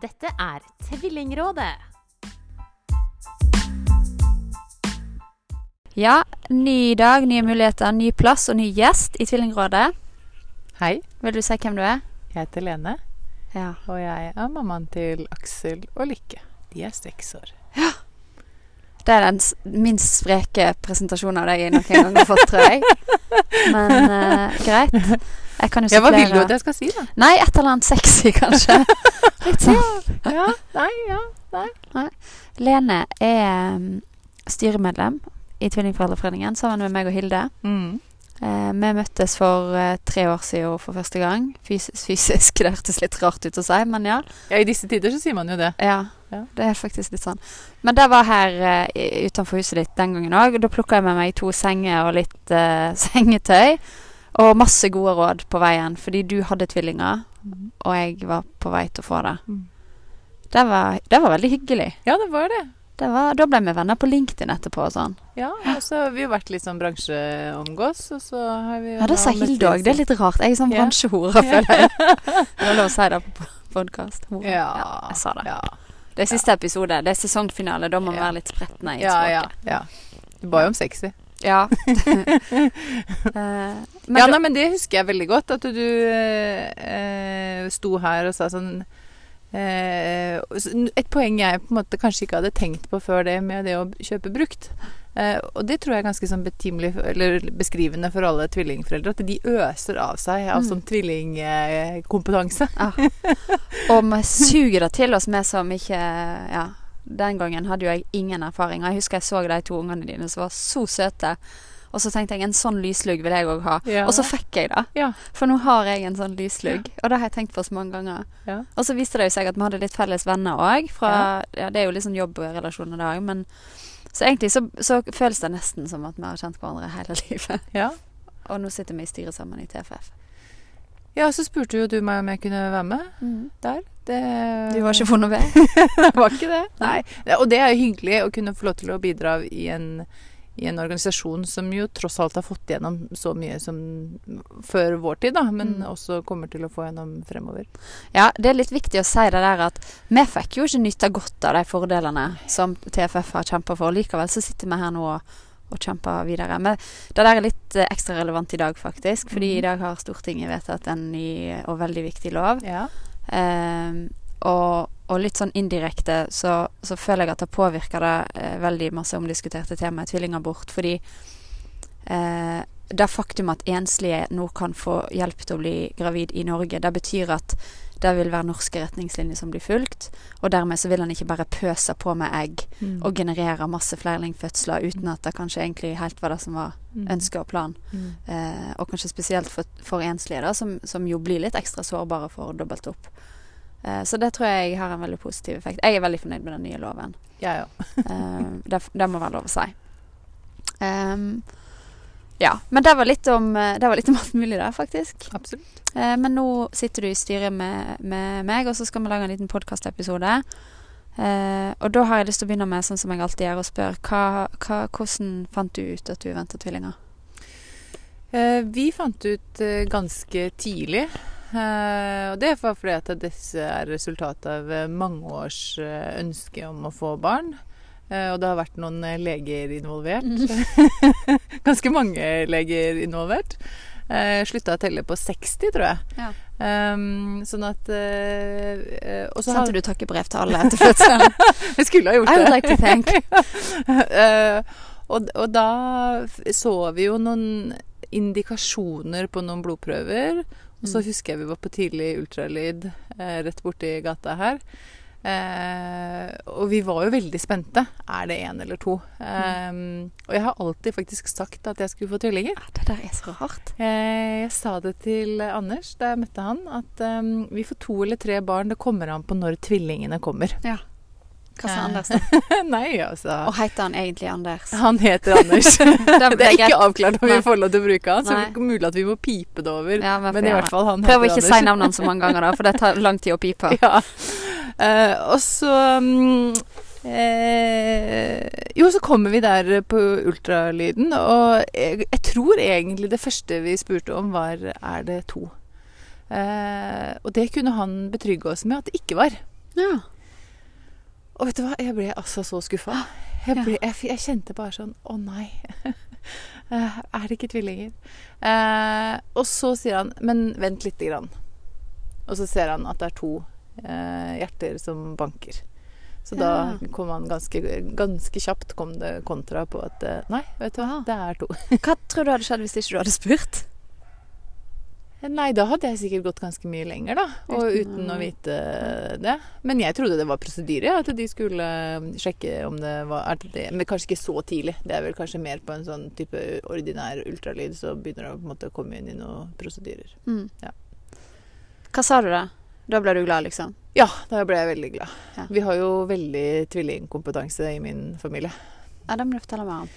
Dette er Tvillingrådet. Ja, ny dag, nye muligheter, ny plass og ny gjest i Tvillingrådet. Hei, Vil du si hvem du er? jeg heter Lene, Ja. og jeg er mammaen til Aksel og Lykke. De er seks år. Det er den minst spreke presentasjonen av deg jeg noen gang har fått, tror jeg. Men uh, greit. Jeg kan jo Ja, hva vil du at jeg skal si, da? Nei, et eller annet sexy, kanskje. Litt sånn. Ja, nei, ja. Lene er mm, styremedlem i Tvillingforeldreforeningen sammen med meg og Hilde. Mm. Eh, vi møttes for eh, tre år siden for første gang. Fysisk, fysisk. Det hørtes litt rart ut å si, men ja. ja. I disse tider så sier man jo det. Ja, Ja. det er faktisk litt sånn. Men det var her eh, utenfor huset ditt den gangen òg. Da plukka jeg med meg to senger og litt uh, sengetøy. Og masse gode råd på veien, fordi du hadde tvillinger, og jeg var på vei til å få det. Mm. Det var, det var veldig hyggelig. Ja, det var det. Det var, da ble vi venner på LinkedIn etterpå og sånn. Ja, og så har vi jo vært litt sånn bransjeomgås, og så har vi jo Ja, det sa Hilde òg. Det er litt rart. Jeg er sånn Ja. bransjehore, føler jeg. Det var lov å si det på podkast. Ja, jeg sa det. Ja, Det er siste episode. Det er sesongfinale. Da må vi Ja. være litt spretne i ja, ja, språket. ja. Du ba jo om sexy. Ja. uh, ja, nei, men det husker jeg veldig godt. At du uh, sto her og sa sånn Et poeng jeg på en måte kanskje ikke hadde tenkt på før det, med det å kjøpe brukt. Eh, og det tror jeg er ganske sånn betimelig, eller beskrivende for alle tvillingforeldre. At de øser av seg av Mm. sånn tvillingkompetanse. Og vi suger det til oss, vi som ikke Ja. Den gangen hadde jo jeg ingen erfaring. Og Jeg husker jeg så de to ungene dine som var så søte. Og så tenkte jeg en sånn lyslugg vil jeg òg ha. Ja. Og så fikk jeg det. Ja. For nå har jeg en sånn lyslugg. Og det har jeg tenkt på så mange ganger. Ja. Og så viste det seg at vi hadde litt felles venner òg. Ja. det er jo litt sånn jobbrelasjoner det òg, men Så egentlig så, så føles det nesten som at vi har kjent hverandre hele livet. Ja. Og nå sitter vi i styret sammen i TFF. ja, så spurte jo du meg om jeg kunne være med der. Det Du var ikke funnet ved? det var ikke det. Nei. Og det er jo hyggelig å kunne få lov til å bidra i en, i en organisasjon som jo tross alt har fått gjennom så mye som før vår tid, da, men Mm. også kommer til å få gjennom fremover. Ja, det er litt viktig å si det der at vi fikk jo ikke nyte godt av de fordelene som TFF har kjempa for. Likevel så sitter vi her nå og, og kjemper videre. Men det der er litt eh, ekstra relevant i dag, faktisk. Fordi mm. i dag har Stortinget vedtatt en ny og veldig viktig lov. Ja. Eh, og, og litt sånn indirekte så, så føler jeg at det påvirker det eh, veldig masse omdiskuterte temaet tvillingabort. Fordi eh, det faktum at enslige nå kan få hjelp til å bli gravid i Norge, det betyr at det vil være norske retningslinjer som blir fulgt. Og dermed så vil han ikke bare pøse på med egg Mm. og generere masse flerlingfødsler uten at det kanskje egentlig helt var det som var Mm. ønsket og planen. Mm. Eh, og kanskje spesielt for, for enslige, da, som, som jo blir litt ekstra sårbare for dobbelt opp. Eh, så det tror jeg har en veldig positiv effekt. Jeg er veldig fornøyd med den nye loven. Ja, òg. Eh, det, det må være lov å si. Um, ja. Men det var litt om eh, Det var litt om alt mulig der, faktisk. Absolutt. Eh, men nå sitter du i styret med, med meg, og så skal vi lage en liten podkastepisode. Eh, og da har jeg lyst til å begynne med, sånn som jeg alltid gjør, og spørre hvordan fant du ut at du venta tvillinger? Eh, vi fant ut ganske tidlig. Eh, og det var fordi at disse er resultatet av eh, mange års eh, ønske om å få barn. Og det har vært noen leger involvert. ganske mange leger involvert. Eh, slutta å telle på 60, tror jeg. Ja. Um, sånn at eh, Og så Sendte du takkebrev til alle etter fødselen? Jeg skulle ha gjort det. I would like to thank. uh, og, og da så vi jo noen indikasjoner på noen blodprøver. Og så Mm. husker jeg vi var på tidlig ultralyd eh, rett borti gata her. Eh, og vi var jo veldig spente. Er det én eller to? Eh, og jeg har alltid faktisk sagt at jeg skulle få tvillinger. Ja, det der er så rart. Eh, jeg sa det til Anders da jeg møtte han, at eh, vi får to eller tre barn. Det kommer an på når tvillingene kommer. Hva sa. Anders da? Nei, altså. Og heter han egentlig Anders? Han heter Anders. Det er ikke avklart om vi får lov til å bruke han, så Nei. det er mulig at vi må pipe det over. Ja, men Men i hvert fall han Prøv å heter ikke si navnene så mange ganger, da, for det tar lang tid å pipe. Ja. Uh, og så um, eh, Jo, så kommer vi der på ultralyden, og jeg, jeg tror egentlig det første vi spurte om, var er det to. Eh, og det kunne han betrygge oss med at det ikke var. Ja. Og vet du hva, jeg ble altså så skuffa. Jeg, ble, jeg, jeg kjente bare sånn Å nei. Eh, er det ikke tvillinger? Eh, og så sier han Men vent lite grann. Og så ser han at det er to eh, hjerter som banker. Så da kom han ganske, ganske kjapt kom det kontra på at eh, Nei, vet du hva, Ah. det er to. Hva tror du hadde skjedd hvis ikke du hadde spurt? Nei, da hadde jeg sikkert gått ganske mye lenger, da. Og Uten å- vite det. Men jeg trodde det var prosedyre, at de skulle sjekke om det var det, Men kanskje ikke så tidlig. Det er vel kanskje mer på en sånn type ordinær ultralyd, så begynner det å på en måte komme inn i noen prosedyrer. Mm. Ja. Hva sa du da? Da ble du glad, liksom? Ja, da ble jeg veldig glad. Ja. Vi har jo veldig tvillingkompetanse i min familie. Ja, Det må du fortelle meg om.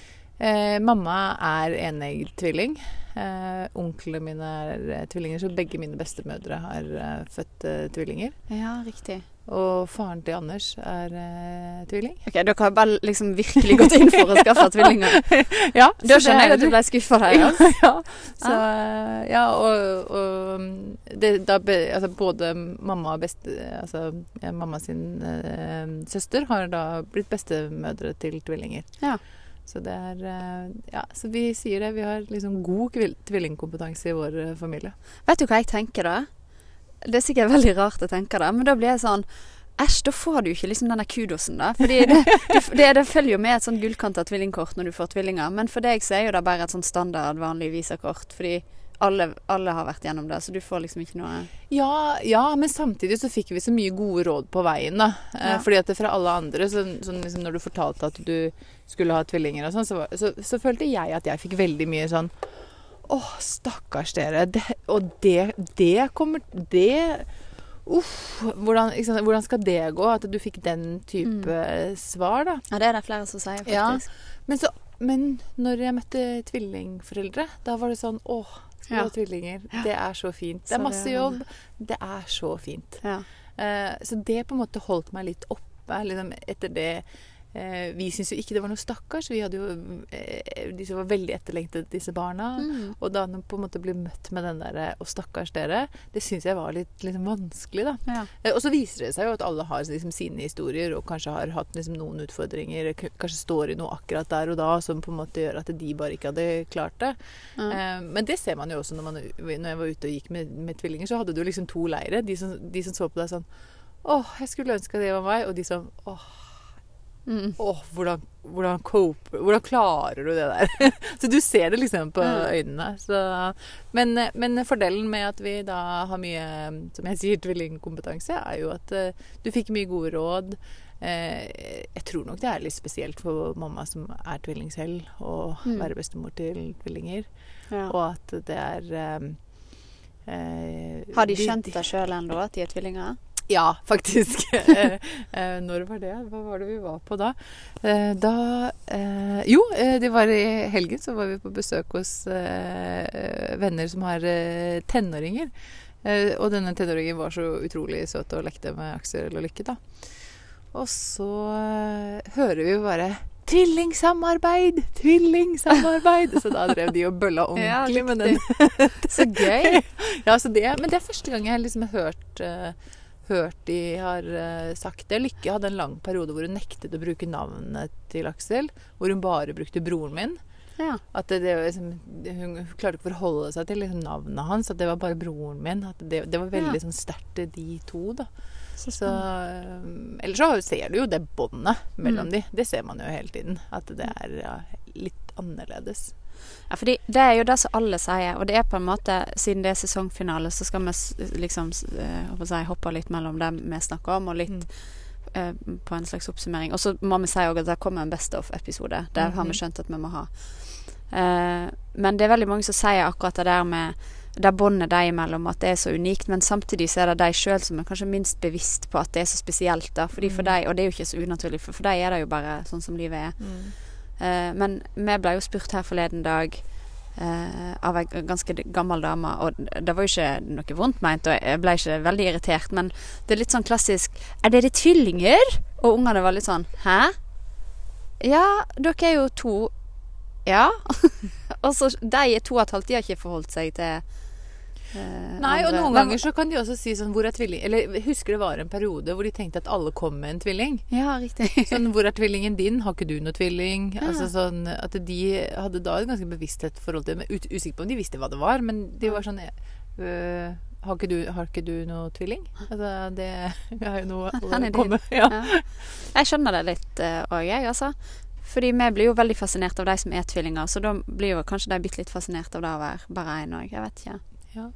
Eh, mamma er enegget tvilling. Eh, onklene mine er eh, tvillinger, så begge mine bestemødre har eh, født tvillinger. Ja, riktig. Og faren til Anders er eh, tvilling. Ok, Dere har bare liksom virkelig gått inn for å skaffe tvillinger. Ja, Da skjønner jeg at du ble skuffa der. ja, Ja. ja. Så, eh, ja, og, og det, da, altså, både mamma og beste, altså, mamma sin søster har da blitt bestemødre til tvillinger. Ja. Så er eh, Ja, så vi sier det. Vi har liksom god tvillingkompetanse i vår eh, familie. Vet du hva jeg tenker da? Det er sikkert veldig rart å tenke det, men da blir jeg sånn Æsj, da får du ikke liksom denne kudosen, da. Fordi det, det, det, det følger jo med et sånn gullkanta tvillingkort når du får tvillinger. Men for deg så er jo det bare et sånn standard vanlig visakort. Fordi alle, alle har vært gjennom det, så du får liksom ikke noe Ja, ja, men samtidig så fikk vi så mye gode råd på veien, da. Eh, Ja. Fordi at det fra alle andre, så, sånn liksom når du fortalte at du skulle ha tvillinger og sånn, så, så, så følte jeg at jeg fikk veldig mye sånn Å, stakkars dere. Det, og det, det kommer Det Uff. Hvordan, sant, hvordan skal det gå? At du fikk den type svar, da. Ja, det er det flere som sier, Ja. faktisk. Men, så, men når jeg møtte tvillingforeldre, da var det sånn Å, skal Ja. ha tvillinger? Det er så fint. Det er masse jobb. Det er så fint. Ja. Uh, så det på en måte holdt meg litt oppe liksom, etter det. Eh, vi syntes jo ikke det var noe stakkars. Vi hadde jo eh, De som var veldig etterlengtet, disse barna. Mm. Og da de på en måte ble møtt med den derre 'Å, stakkars dere', det syns jeg var litt litt vanskelig, da. Ja. Eh, Og så viser det seg jo at alle har liksom, sine historier, og kanskje har hatt liksom, noen utfordringer. Kanskje står i noe akkurat der og da som på en måte gjør at de bare ikke hadde klart det. Mm. Eh, men det ser man jo også når, man, når jeg var ute og gikk med, med tvillinger, så hadde du liksom to leire. De som, de som så på deg sånn Åh, jeg skulle ønske det var meg. Og de som Åh, Mm. åh hvordan, hvordan cope Hvordan klarer du det der? så du ser det liksom på Mm. øynene. Så, men, men fordelen med at vi da har mye, som jeg sier, tvillingkompetanse, er jo at uh, du fikk mye gode råd. Uh, jeg tror nok det er litt spesielt for mamma som er tvilling selv, å Mm. være bestemor til tvillinger. Ja. Og at det er eh, uh, Har de skjønt det sjøl ennå, at de er tvillinger? Ja, faktisk. Eh, eh, Når var det? Hva var det vi var på da? Eh, Da Jo, det var i helgen. Så var vi på besøk hos venner som har tenåringer. Og denne tenåringen var så utrolig søt og lekte med Aksel og Lykke, da. Og så hører vi jo bare Tvillingsamarbeid! Tvillingsamarbeid! Så da drev de og bølla Ja, ordentlig med den. Så gøy! Ja, så det, men det er første gang jeg liksom har hørt, hørt de har eh, sagt det. Lykke hadde en lang periode hvor hun nektet å bruke navnet til Aksel. Hvor hun bare brukte broren min. Ja. At det, det liksom, hun, hun klarte ikke å forholde seg til liksom navnet hans. At det var bare broren min. At det, det var veldig Ja. sånn sterkt, de to. da. Så, Så, eh, ellers så ser du jo det båndet mellom Mm. de. Det ser man jo hele tiden. At det er ja, litt annerledes. Ja, fordi det er jo det som alle sier, og det er på en måte Siden det er sesongfinale, så skal vi liksom eh, si, hoppe litt mellom det vi snakker om, og litt Mm. eh, på en slags oppsummering. Og så må vi si også at det kommer en Best of-episode. Det har Mhm. vi skjønt at vi må ha. Eh, men det er veldig mange som sier akkurat det der med det båndet de imellom, at det er så unikt. Men samtidig så er det de sjøl som er kanskje minst bevisst på at det er så spesielt. da Fordi for Mm. de, Og det er jo ikke så unaturlig, for for de er det jo bare sånn som livet er. Eh, men vi ble jo spurt her forleden dag eh, av ei ganske gammel dame, og det var jo ikke noe vondt meint, og jeg ble ikke veldig irritert, men det er litt sånn klassisk Er dere tvillinger? Og ungene var litt sånn Hæ? Ja, dere er jo to Ja. og så de er to og et halvt, de har ikke forholdt seg til eh, Nei, og noen ganger så kan de også si sånn Hvor er tvilling? Eller husker det var en periode hvor de tenkte at alle kom med en tvilling. Ja, riktig. Sånn, hvor er tvillingen din? Har ikke du noe tvilling? Ja. Altså sånn At de hadde da et ganske bevissthet forhold til det. Men usikker på om de visste hva det var, men de var sånn øh, har, ikke du, har ikke du noe tvilling? Altså, det er jo noe å kommer ja. Ja. Jeg skjønner det litt òg, jeg, altså. Fordi vi blir jo veldig fascinert av de som er tvillinger, så da blir jo kanskje de bitte litt fascinert av det å være bare én òg. Jeg vet ikke. Ja.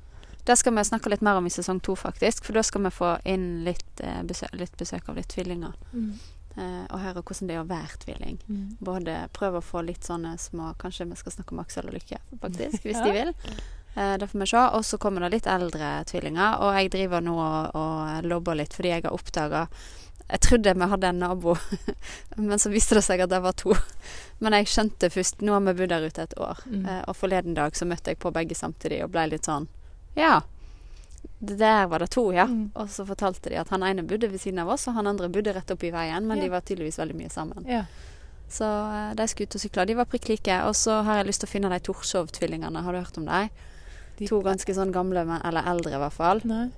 Det skal vi snakke litt mer om i sesong to, faktisk. For da skal vi få inn litt, eh, besøk, litt besøk av litt tvillinger. Mm. Eh, og høre hvordan det er å være tvilling. Mm. Både prøve å få litt sånne små Kanskje vi skal snakke om Aksel og Lykke, faktisk, hvis Ja. de vil. Eh, det får vi se. Og så kommer det litt eldre tvillinger. Og jeg driver nå og, og lobber litt fordi jeg har oppdaga Jeg trodde vi hadde en nabo, men så viste det seg at det var to. Men jeg skjønte først Nå har vi bodd der ute et år. Mm. Eh, og forleden dag så møtte jeg på begge samtidig og ble litt sånn Ja. Der var det to, ja. Mm. Og så fortalte de at han ene bodde ved siden av oss, og han andre bodde rett oppi veien, men Ja. de var tydeligvis veldig mye sammen. Ja. Så eh, de skulle ut og sykle. De var prikk like. Og så har jeg lyst til å finne de Torshov-tvillingene. Har du hørt om dem? De- To ganske sånn gamle, men, eller eldre i hvert fall, Nei.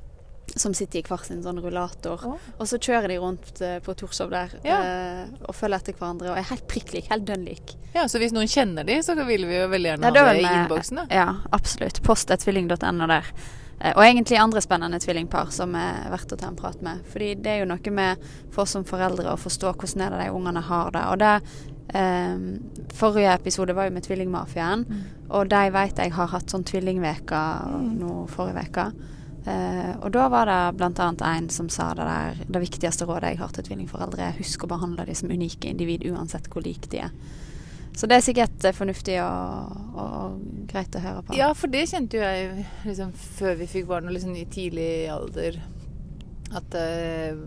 Som sitter i hver sin sånn rullator. Oh. Og så kjører de rundt eh, på Torshov der Ja. eh, og følger etter hverandre. Og er helt prikk lik, helt dønn lik. Ja, så hvis noen kjenner de, så vil vi jo veldig gjerne Ja, ha det i innboksen. Ja, absolutt. postetvilling.no der. Eh, Og egentlig andre spennende tvillingpar som er verdt å ta en prat med. Fordi det er jo noe med for oss som foreldre å forstå hvordan er det de ungene har det. Og det eh, Forrige episode var jo med Tvillingmafiaen, og de vet jeg har hatt sånn tvillingveka Mm. nå forrige uke. Eh, og da var det bl.a. en som sa det der Det viktigste rådet jeg har til tvillingforeldre, er husk å behandle dem som unike individ uansett hvor like de er. Så det er sikkert eh, fornuftig og, og greit å høre på. Ja, for det kjente jo jeg liksom, før vi fikk barn, og liksom i tidlig alder, at uh,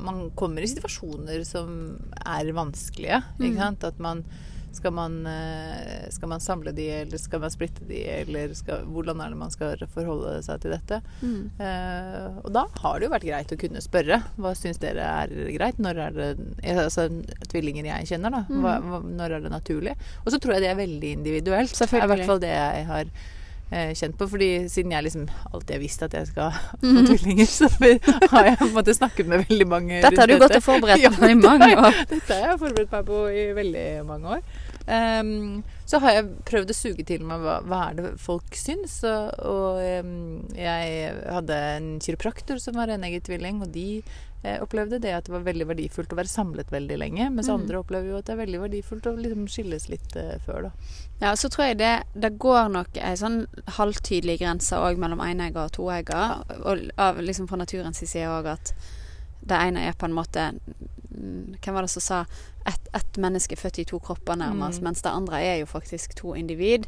man kommer i situasjoner som er vanskelige. Mm. Ikke sant? At man skal man, eh, skal man samle de, eller skal man splitte de, eller skal, hvordan er det man skal forholde seg til dette? Mm. Eh, og da har det jo vært greit å kunne spørre. Hva syns dere er greit? Når er det eh, Altså tvillinger jeg kjenner, da. Hva, hva, når er det naturlig? Og så tror jeg det er veldig individuelt. Det er i hvert fall det jeg har eh, kjent på. Fordi siden jeg liksom alltid har visst at jeg skal få tvillinger, så har jeg på en måte snakket med veldig mange Dette har du gått og forberedt deg på i mange år. dette har jeg forberedt meg på i veldig mange år. Ehm, så har jeg prøvd å suge til meg hva, hva er det folk syns. Og, og um, jeg hadde en kiropraktor som var enegget tvilling, og de eh, opplevde det at det var veldig verdifullt å være samlet veldig lenge. Mens Mm. andre opplever jo at det er veldig verdifullt å liksom skilles litt eh, før, da. Ja, så tror jeg det, det går nok ei sånn halvtydelig grense òg mellom enegger og toegger. Og og liksom fra naturens side òg at det ene er på en måte Hvem var det som sa ett et menneske født i to kropper, nærmest. Mm. Mens det andre er jo faktisk to individ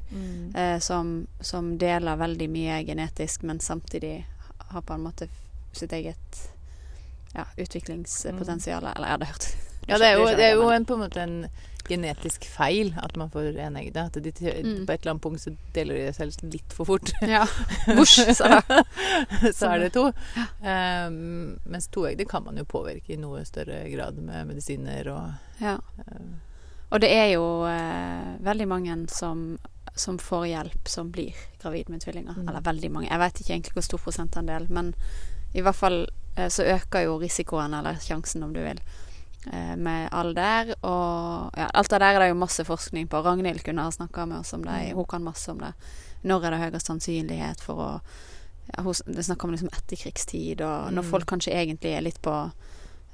eh, som, som deler veldig mye genetisk, men samtidig har på en måte sitt eget ja, utviklingspotensial. Eller ja, det hørtes Ja, det er jo, det er jo en, på en måte en genetisk feil at man får eneggede. At de, Mm. på et eller annet punkt så deler de seg litt for fort. Ja. Bush, det. så er det to. Um, mens toeggede kan man jo påvirke i noe større grad med medisiner og Ja. um. Og det er jo uh, veldig mange som, som får hjelp som blir gravid med tvillinger. Mm. Eller veldig mange. Jeg vet ikke egentlig hvor stor prosentandel, men i hvert fall eh, så øker jo risikoen, eller sjansen om du vil, med alder. Og ja, alt det der er det jo masse forskning på. Ragnhild kunne ha snakka med oss om det. Mm. Hun kan masse om det. Når er det høyest sannsynlighet for å ja, hun, Det snakker om liksom etterkrigstid, og når Mm. folk kanskje egentlig er litt på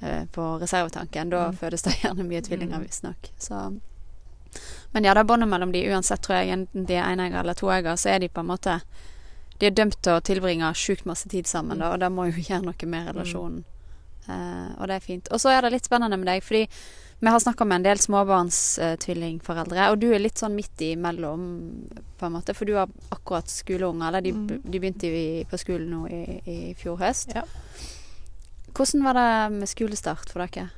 eh, på reservetanken. Da Mm. fødes det gjerne mye tvillinger, Mm. visstnok. Men ja, det er båndet mellom de uansett, tror jeg, enten de er enegger eller toegger, så er de på en måte De er dømt til å tilbringe sjukt masse tid sammen, da, og det må jo gjøre noe med relasjonen. Eh, og det er fint. Og så er det litt spennende med deg, fordi vi har snakka med en del småbarnstvillingforeldre, og du er litt sånn midt imellom, på en måte, for du har akkurat skoleunger, eller de, Mm. de begynte i, på skolen nå i, i fjor høst. Ja. Hvordan var det med skolestart for dere?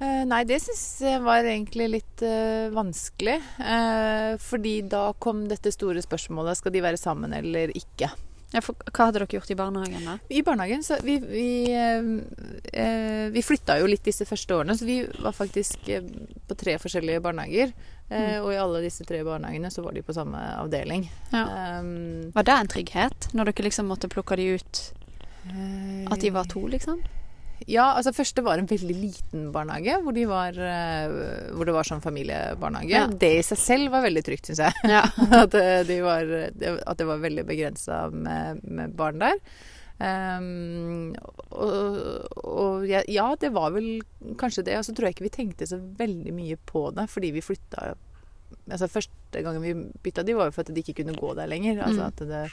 Uh, nei, det syns jeg var egentlig litt uh, vanskelig. Uh, fordi da kom dette store spørsmålet skal de være sammen eller ikke. Ja, for, hva hadde dere gjort i barnehagen, da? I barnehagen så Vi, vi, eh, eh, vi flytta jo litt disse første årene, så vi var faktisk eh, på tre forskjellige barnehager. Eh, og i alle disse tre barnehagene så var de på samme avdeling. Ja. Um, Var det en trygghet, når dere liksom måtte plukke de ut? At de var to, liksom? Ja, altså første var en veldig liten barnehage, hvor, de var, eh, hvor det var sånn familiebarnehage. Ja. Det i seg selv var veldig trygt, syns jeg. Ja. at, eh, de var, det- at det var veldig begrensa med, med barn der. Um, og og ja, ja, det var vel kanskje det. Og så tror jeg ikke vi tenkte så veldig mye på det, fordi vi flytta Altså Første gangen vi bytta de, var jo for at de ikke kunne gå der lenger. Altså Mm. at det,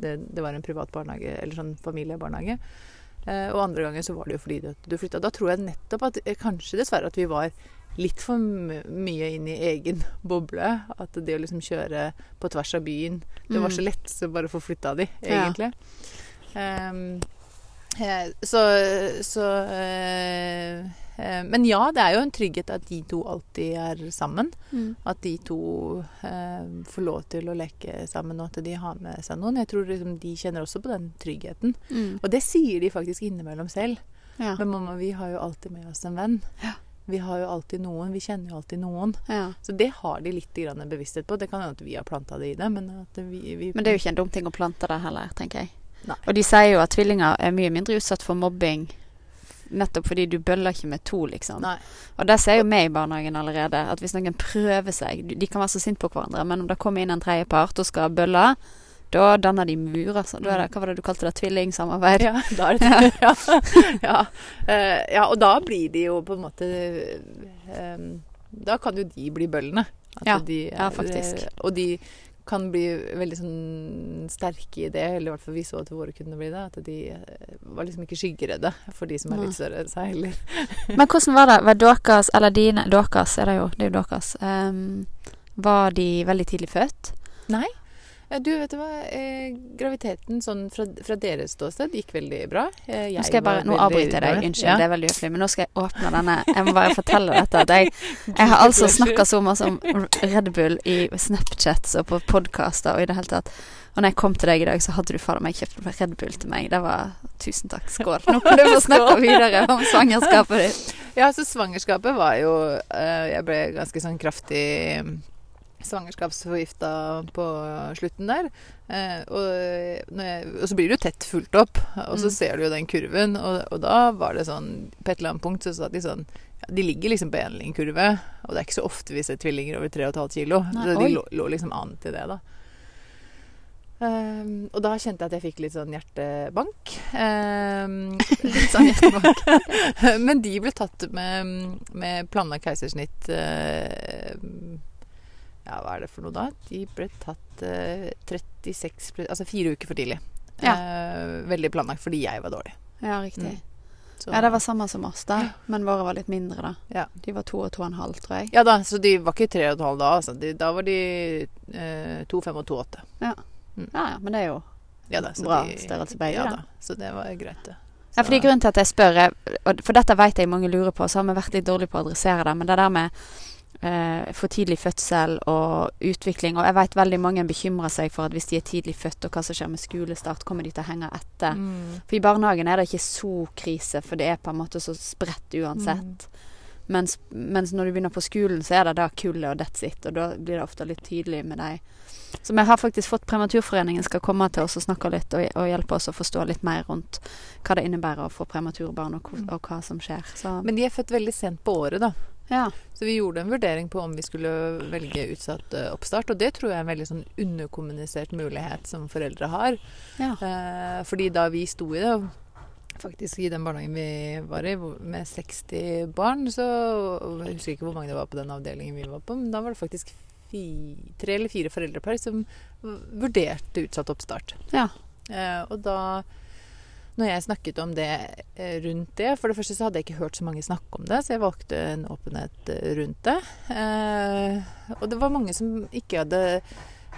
det, det var en privat barnehage, eller sånn familiebarnehage. Eh, og andre ganger så var det jo fordi du, du flytta. Da tror jeg nettopp at eh, kanskje dessverre at vi var litt for mye inn i egen boble. At det å liksom kjøre på tvers av byen Det var så Mm. lett så bare få flytta de, egentlig. Ja. Um, så så eh, eh, Men ja, det er jo en trygghet at de to alltid er sammen. Mm. At de to eh, får lov til å leke sammen, og at de har med seg noen. Jeg tror liksom de kjenner også på den tryggheten. Mm. Og det sier de faktisk innimellom selv. Ja. Men mamma, vi har jo alltid med oss en venn. Ja. Vi har jo alltid noen. Vi kjenner jo alltid noen. ja. Så det har de litt grann bevissthet på. Det kan hende at vi har planta det i det, men vi, vi Men det er jo ikke en dum ting å plante det heller, tenker jeg. Nei. Og de sier jo at tvillinger er mye mindre utsatt for mobbing nettopp fordi du bøller ikke med to, liksom. Nei. Og det ser jo vi i barnehagen allerede, at hvis noen prøver seg De kan være så sinte på hverandre, men om det kommer inn en tredjepart og skal bølle, da danner de mur, altså. Da er det, hva var det du kalte det? Tvillingsamarbeid? Ja, da er det ja. Ja. Uh, ja, og da blir de jo på en måte eh, Da kan jo de bli bøllene. At Ja, de ja, faktisk. eh, Og de kan bli veldig sånn sterke i det, eller i hvert fall vi så at våre kunne bli det. At de eh, var liksom ikke skyggeredde for de som er litt større enn seg heller. Men hvordan var det? Var deres, eller dine Deres er det jo, det er jo deres. Um, var de veldig tidlig født? Nei. Eh, Du, vet du hva. Eh, graviditeten sånn fra, fra deres ståsted gikk veldig bra. Eh, Nå skal jeg bare, nå avbryter jeg deg, unnskyld, Ja. det er veldig høflig, men nå skal jeg åpne denne. Jeg må bare fortelle dette. At jeg, jeg har altså snakka så mye om Red Bull i Snapchats og på podkaster og i det hele tatt. Og når jeg kom til deg i dag, så hadde du fader meg kjøpt Red Bull til meg. Det var Tusen takk. Skål. Nå kan du få snakke videre om svangerskapet ditt. Ja, så svangerskapet var jo eh, Jeg ble ganske sånn kraftig svangerskapsforgifta på slutten der. Eh, og, når jeg, og så blir det jo tett fulgt opp, og så Mm. ser du jo den kurven. Og, og da var det sånn På et eller annet punkt så sa de sånn ja, De ligger liksom på enlingkurve, og det er ikke så ofte vi ser tvillinger over 3,5 kilo. Nei, så de lå, lå liksom an til det, da. Um, og da kjente jeg at jeg fikk litt sånn hjertebank. Um, Litt sånn hjertebank. men de ble tatt med, med planlagt keisersnitt eh, Ja, hva er det for noe da? De ble tatt eh, 36 Altså fire uker for tidlig. Ja. Eh, veldig planlagt fordi jeg var dårlig. Ja, riktig. Så- Ja, det var samme som oss, da. Men våre var litt mindre, da. Ja. De var to og to og en halv, tror jeg. Ja da, så de var ikke tre og et halv da. Altså. De, da var de eh, to, fem og to, åtte. Ja, ja, men det er jo Ja da, Bra de, størrelse begge, ja, da. da. Så det var greit, det. Ja, fordi grunnen til at jeg spør, for dette vet jeg mange lurer på, så har vi vært litt dårlige på å adressere det, men det der med for tidlig fødsel og utvikling, og jeg vet veldig mange bekymrer seg for at hvis de er tidlig født, og hva som skjer med skolestart, kommer de til å henge etter. Mm. For i barnehagen er det ikke så krise, for det er på en måte så spredt uansett. Mens, mens når du begynner på skolen, så er det da kullet og that's it, og da blir det ofte litt tydelig med deg. Så vi har faktisk fått Prematurforeningen skal komme til oss og snakke litt og, og hjelpe oss å forstå litt mer rundt hva det innebærer å få prematurbarn og, og hva som skjer. Så Men de er født veldig sent på året, da. Ja. Så vi gjorde en vurdering på om vi skulle velge utsatt eh, oppstart, og det tror jeg er en veldig sånn underkommunisert mulighet som foreldre har. ja. Eh, fordi da vi sto i det, faktisk i den barnehagen vi var i, med 60 barn, så Jeg husker ikke hvor mange det var på den avdelingen vi var på, men da var det faktisk fi, tre eller fire foreldrepar som vurderte utsatt oppstart. Ja. Eh, og da når jeg snakket om det eh, rundt det For det første så hadde jeg ikke hørt så mange snakke om det, så jeg valgte en åpenhet eh, rundt det. Eh, og det var mange som ikke hadde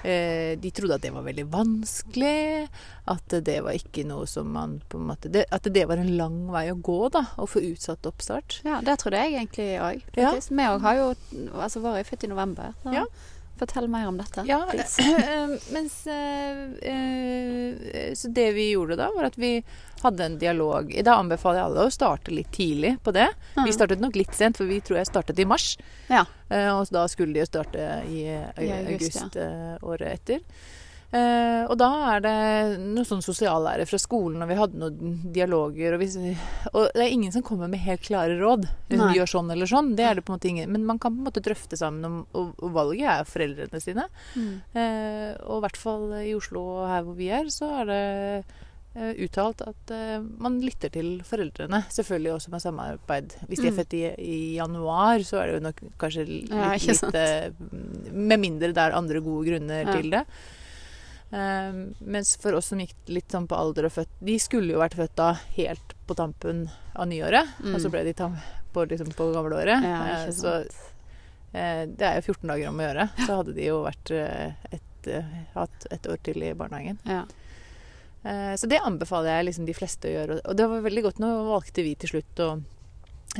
eh, De trodde at det var veldig vanskelig. At det var ikke noe som man på en måte det, At det var en lang vei å gå, da. Å få utsatt oppstart. ja, det trodde jeg egentlig òg. Ja. Vi òg har jo Altså, våre er født i november. Da. Ja. Fortell mer om dette. Ja, eh, mens eh, eh, Så det vi gjorde da, var at vi hadde en dialog. Da anbefaler jeg alle å starte litt tidlig på det. Vi Mm. startet nok litt sent, for vi tror jeg startet i mars. Ja. Og da skulle de jo starte i, august, august eh, året etter. Eh, og da er det noe sånn sosiallære fra skolen, og vi hadde noen dialoger. Og, vi, og det er ingen som kommer med helt klare råd. Liksom. Gjør sånn eller sånn. Det er det på en måte ingen. Men man kan på en måte drøfte sammen om Og, og valget er foreldrene sine. Mm. Eh, og i hvert fall i Oslo og her hvor vi er, så er det eh, uttalt at man lytter til foreldrene. Selvfølgelig også med samarbeid. Hvis de er Mm. født i, i januar, så er det jo nok kanskje litt, Ja, litt Med mindre det er andre gode grunner Ja. til det. Eh, mens for oss som gikk litt sånn på alder og født De skulle jo vært født da helt på tampen av nyåret. Mm. Og så ble de tam på, liksom, på gamleåret. Ja, Eh, så. Eh, Det er jo 14 dager om å gjøre. Så hadde de jo vært eh, et, hatt et år til i barnehagen. Ja. Eh, Så det anbefaler jeg liksom de fleste å gjøre. Og det var veldig godt. Nå valgte vi til slutt å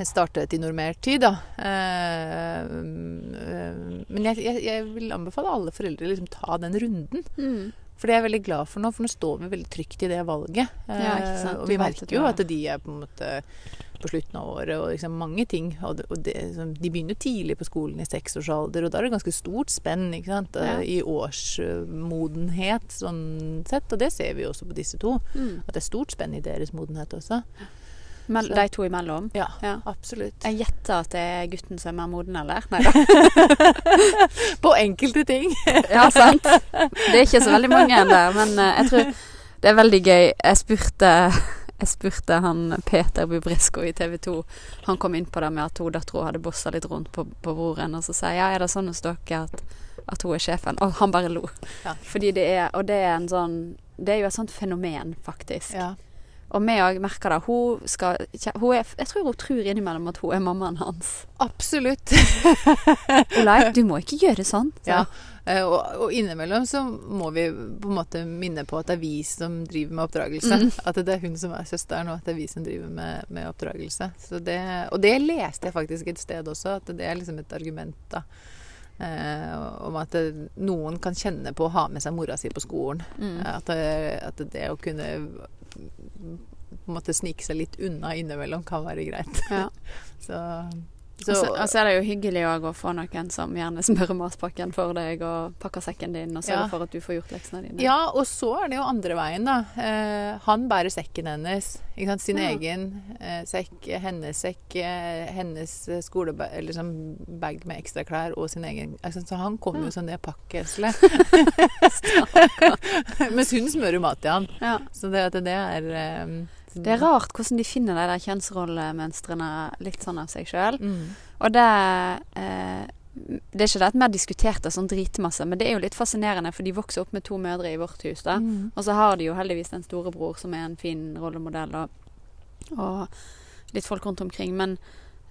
starte til normert tid, da. Eh, mm, Men jeg, jeg, jeg vil anbefale alle foreldre liksom ta den runden. Mm. For det er jeg veldig glad for nå, for nå står vi veldig trygt i det valget. Ja, ikke sant. Eh, Og vi merker jo at de er på en måte på slutten av året og liksom mange ting. Og, det, og det, liksom, de begynner tidlig på skolen i seksårsalder, og da er det ganske stort spenn ikke sant? Ja. Eh, i årsmodenhet sånn sett. Og det ser vi jo også på disse to. Mm. At det er stort spenn i deres modenhet også. Så- de to imellom? Ja, Ja. absolutt. Jeg gjetter at det er gutten som er mer moden, eller? Nei da. På enkelte ting. Ja, sant. Det er ikke så veldig mange der, men eh, jeg tror det er veldig gøy. Jeg spurte, jeg spurte han Peter Bubresko i TV 2. Han kom inn på det med at hun dattera hadde bossa litt rundt på, på broren. Og så sier jeg ja, er det sånn hos dere at, at hun er sjefen? Og han bare lo. Ja. Fordi det er Og det er en sånn Det er jo et sånt fenomen, faktisk. Ja. Og vi òg merker det. Hun skal hun er, Jeg tror hun tror innimellom at hun er mammaen hans. Absolutt. Olai, du må ikke gjøre sånn. Så. Ja. Eh, Og, og innimellom så må vi på en måte minne på at det er vi som driver med oppdragelse. Mm. At det er hun som er søsteren, og at det er vi som driver med, med oppdragelse. Så det, og det leste jeg faktisk et sted også, at det er liksom et argument da. Eh, om at det, noen kan kjenne på å ha med seg mora si på skolen. Mm. At, det, at det å kunne på en måte snike seg litt unna innimellom kan være greit. Ja. Så, Og så, og så er det jo hyggelig å få noen som gjerne smører matpakken for deg og pakker sekken din og sørger Ja. for at du får gjort leksene dine. Ja, og så er det jo andre veien, da. Eh, han bærer sekken hennes. Sin Ja. egen eh, sekk, hennes sekk, eh, hennes skolebag, eller sånn bag med ekstraklær og sin egen Så han kommer jo som det pakkeselet. Mens hun smører mat til han. Ja. Så det, det er eh, Det er rart hvordan de finner de der kjønnsrollemønstrene litt sånn av seg sjøl. Mm. Og det eh, Det er ikke det at vi har diskutert det sånn dritmasse, men det er jo litt fascinerende, for de vokser opp med to mødre i vårt hus, da. Mm. Og så har de jo heldigvis en storebror som er en fin rollemodell, og, og litt folk rundt omkring. Men,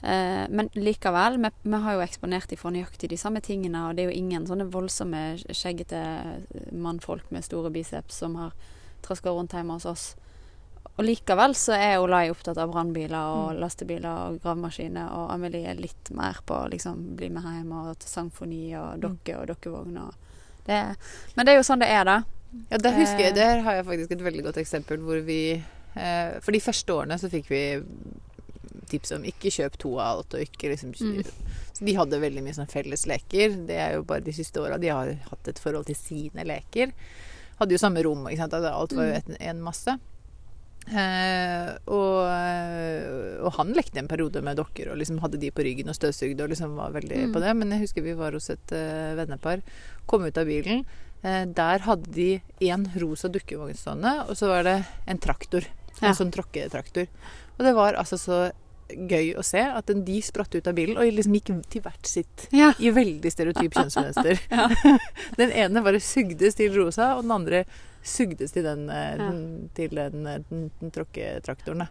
eh, men likevel, vi, vi har jo eksponert de for nøyaktig de samme tingene, og det er jo ingen sånne voldsomme, skjeggete mannfolk med store biceps som har traska rundt hjemme hos oss. Og likevel så er Olai opptatt av brannbiler og lastebiler og gravemaskiner, og Amelie er litt mer på liksom bli med hjem og til sangfoni og dokke og dokkevogner. og det, Men det er jo sånn det er, da. Ja, det husker jeg, Eh. der har jeg faktisk et veldig godt eksempel hvor vi eh, For de første årene så fikk vi tips om ikke kjøp to av alt, og ikke liksom Mm. Så de hadde veldig mye sånn felles leker. Det er jo bare de siste åra de har hatt et forhold til sine leker. Hadde jo samme rom, ikke sant. Altså, Alt var jo Mm. en masse. Eh, og, og han lekte en periode med dokker og liksom hadde de på ryggen og støvsugde og liksom var veldig Mm. på det. Men jeg husker vi var hos et uh, vennepar, kom ut av bilen. Eh, der hadde de en rosa dukkevogn stående, og så var det en traktor. Ja. En sånn tråkketraktor. Og det var altså så gøy å se at de spratt ut av bilen og liksom gikk til hvert sitt Ja. i veldig stereotyp kjønnsmønster. Ja. den ene bare sugde til rosa, og den andre sugdes til den, eh, til den, eh, den, den tråkketraktoren.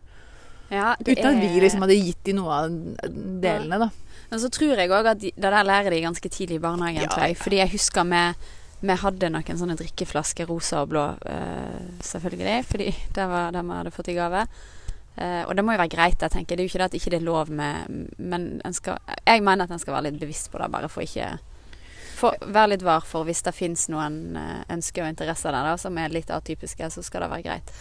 Ja, Uten at vi liksom hadde gitt de noe av delene, da. Men så tror jeg òg at de, det der lærer de ganske tidlig i barnehagen. Ja, jeg. Fordi jeg husker vi, vi hadde noen sånne drikkeflasker, rosa og blå, eh, selvfølgelig. Fordi det var det vi hadde fått i gave. Uh, og det må jo være greit, jeg tenker. Det er jo ikke det at ikke det er lov med Men en skal, jeg mener at en skal være litt bevisst på det, bare for ikke for, vær litt var for hvis det fins noen eh, ønsker og interesser der da, som er litt atypiske, så skal det være greit.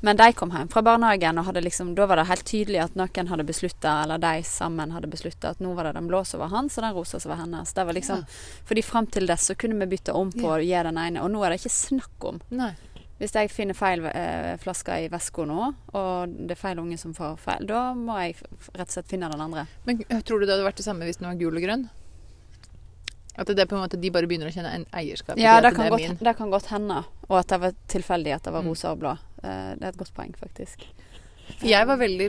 Men de kom hjem fra barnehagen, og hadde liksom, da var det helt tydelig at noen hadde beslutta, eller de sammen hadde beslutta, at nå var det den blå som var hans, og den rosa som var hennes. Det var liksom, Fordi fram til det så kunne vi bytte om på Ja. å gi den ene, og nå er det ikke snakk om. Nei. Hvis jeg finner feil eh, flaske i veska nå, og det er feil unge som får feil, da må jeg rett og slett finne den andre. Men øh, tror du det hadde vært det samme hvis den var gul og grønn? At det er på en måte de bare begynner å kjenne en eierskap Ja, det, det kan, godt, det kan godt hende. Og at det var tilfeldig at det var Mm. rosa og blå. Eh, det er et godt poeng, faktisk. Jeg var veldig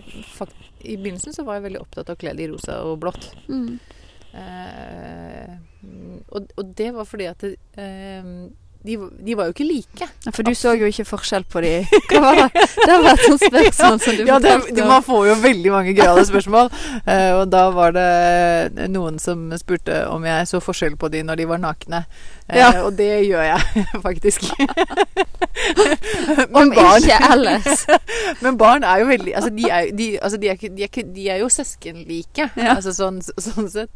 I begynnelsen så var jeg veldig opptatt av å kle det i rosa og blått. Mm. Eh, og, og det var fordi at det, eh, de, de var jo ikke like. Ja, For du så jo ikke forskjell på de Hva var det? Det var et sånt spørsmål som du Ja, det, de, man får jo veldig mange gøyale spørsmål. Uh, og da var det noen som spurte om jeg så forskjell på de når de var nakne. Eh, Ja. Og det gjør jeg faktisk. Om ikke ellers. Men barn er jo veldig Altså, de er, de, altså, de er, de er, er jo søskenlike, Ja. altså, sånn, sånn sett.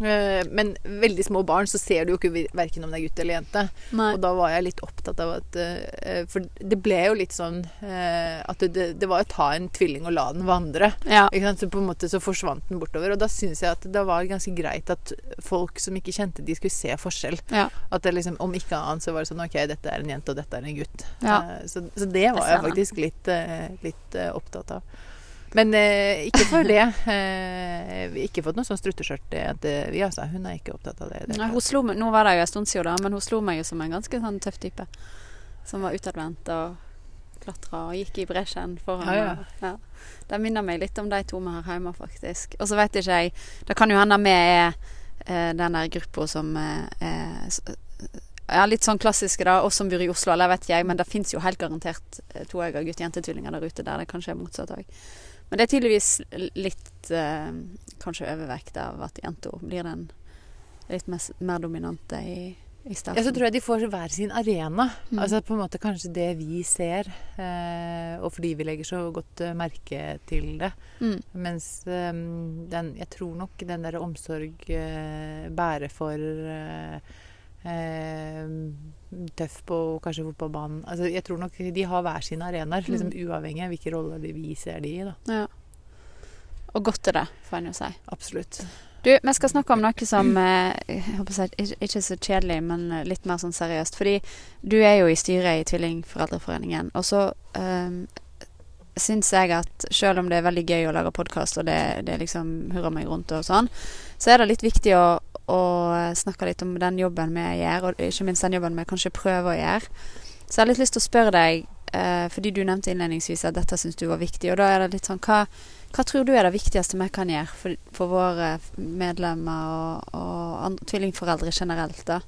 Eh, men veldig små barn så ser du jo ikke verken om det er gutt eller jente. Nei. Og da var jeg litt opptatt av at eh, For det ble jo litt sånn eh, at det, det var å ta en tvilling og la den vandre. Ja. Ikke sant? Så på en måte så forsvant den bortover. Og da syns jeg at det var ganske greit at folk som ikke kjente de skulle se forskjell. Ja. At det liksom, om ikke annet så var det sånn OK, dette er en jente, og dette er en gutt. Ja. Eh, så, så det var Jeg faktisk litt, eh, litt eh, opptatt av. Men eh, ikke for det. Eh, vi har ikke fått noe sånn strutteskjørt-jente, vi altså. Hun er ikke opptatt av det. det Nei, slo nå var det jo en stund siden, da, men hun slo meg jo som en ganske sånn tøff type. Som var utadvendt og klatra og gikk i bresjen foran. Ja, ja. ja. Det minner meg litt om de to vi har hjemme, faktisk. Og så vet ikke jeg Det kan jo hende vi er den der gruppa som eh, er ja, litt sånn klassiske, da. Oss som bor i Oslo, eller vet jeg, men det fins jo helt garantert eh, toegga gutt-jente-tvillinger der ute der det kanskje er motsatt òg. Men det er tydeligvis litt eh, kanskje overvekt av at jenta blir den litt mer, mer dominante i. Ja, så tror jeg de får hver sin arena. Mm. Altså på en måte kanskje det vi ser, eh, og fordi vi legger så godt eh, merke til det. mm. Mens eh, den, jeg tror nok den der omsorg eh, bærer for eh, tøff på kanskje fotballbanen. Altså, jeg tror nok de har hver sine arenaer, liksom uavhengig av hvilke roller vi ser de i. Da. Ja. Og godt er det, får en jo si. Absolutt. Du, vi skal snakke om noe som eh, å ikke, ikke så kjedelig, men eh, litt mer sånn seriøst. Fordi du er jo i styret i Tvillingforeldreforeningen, og så um, syns jeg at selv om det er veldig gøy å lage podkast, og det, det liksom hurrer meg rundt og sånn, så er det litt viktig å, å snakke litt om den jobben vi gjør, og ikke minst den jobben vi kanskje prøver å gjøre. Så jeg har litt lyst til å spørre deg, uh, fordi du nevnte innledningsvis at dette syns du var viktig, og da er det litt sånn hva, hva tror du er det viktigste vi kan gjøre for, for våre medlemmer og, og andre, tvillingforeldre generelt, da?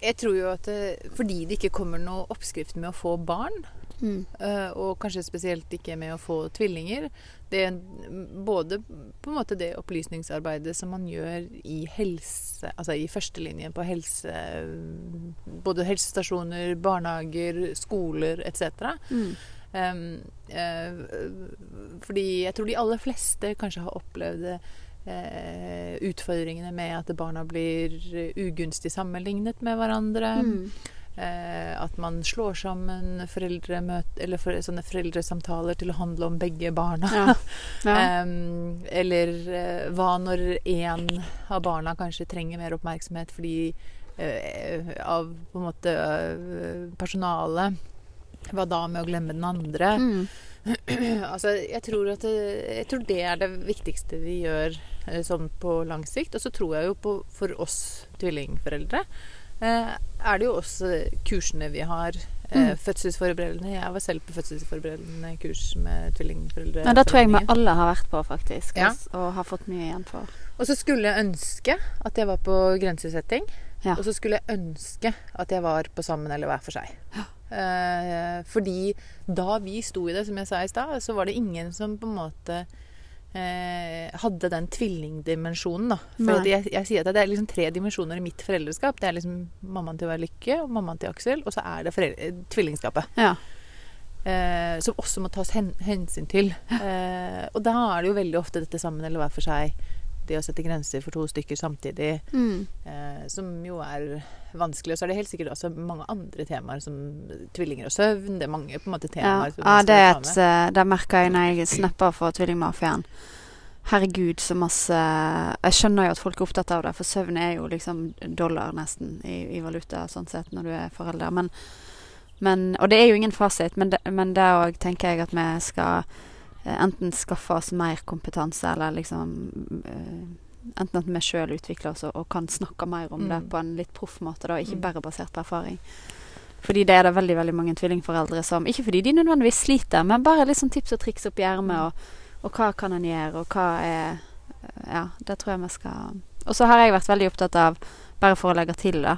Jeg tror jo at fordi det ikke kommer noe oppskrift med å få barn, Mm. Eh, og kanskje spesielt ikke med å få tvillinger. Det er både på en måte det opplysningsarbeidet som man gjør i helse, altså i førstelinjen på helse Både helsestasjoner, barnehager, skoler etc. Mm. Um, eh, fordi jeg tror de aller fleste kanskje har opplevd eh, utfordringene med at barna blir ugunstig sammenlignet med hverandre. Mm. Eh, at man slår sammen foreldremøte, eller for, sånne foreldresamtaler til å handle om begge barna. Ja. Ja. Em, eller eh, hva når én av barna kanskje trenger mer oppmerksomhet fordi eh, av på en måte personalet. Hva da med å glemme den andre? Mm. altså, jeg tror det, jeg tror det er det viktigste vi gjør eh, sånn på lang sikt. Og så tror jeg jo på for oss tvillingforeldre eh, er det jo også kursene vi har. Eh, Mm. Fødselsforberedende. Jeg var selv på fødselsforberedende kurs med tvillingforeldre. Ja, det tror jeg vi alle har vært på, faktisk, Ja. og har fått mye igjen for. Og så skulle jeg ønske at jeg var på grensesetting. Ja. Og så skulle jeg ønske at jeg var på sammen eller hver for seg. Eh, fordi da vi sto i det, som jeg sa i stad, så var det ingen som på en måte eh, hadde den tvillingdimensjonen. da. For jeg, jeg sier at det er liksom tre dimensjoner i mitt foreldreskap. Det er liksom mammaen til Lykke og mammaen til Aksel, og så er det tvillingskapet. Ja. Eh, som også må tas hen, hensyn til. Eh, og da er det jo veldig ofte dette sammen eller hver for seg det å sette grenser for to stykker samtidig, Mm. eh, som jo er vanskelig. Og så er det helt sikkert også mange andre temaer, som tvillinger og søvn. Det er mange på en måte temaer som ja det er et eh, Det merker jeg når jeg snapper for tvillingmafiaen. Herregud, så masse Jeg skjønner jo at folk er opptatt av det, for søvn er jo liksom dollar nesten i, i valuta sånn sett når du er forelder. Men, men Og det er jo ingen fasit, men men det òg tenker jeg at vi skal enten skaffe oss mer kompetanse, eller liksom eh, Enten at vi sjøl utvikler oss og, og kan snakke mer om det Mm. på en litt proff måte, da, ikke Mm. bare basert på erfaring. Fordi det er det veldig veldig mange tvillingforeldre som Ikke fordi de nødvendigvis sliter, men bare sånn tips og triks oppi ermet. Og, og hva kan en gjøre, og hva er Ja, det tror jeg vi skal Og så har jeg vært veldig opptatt av, bare for å legge til da,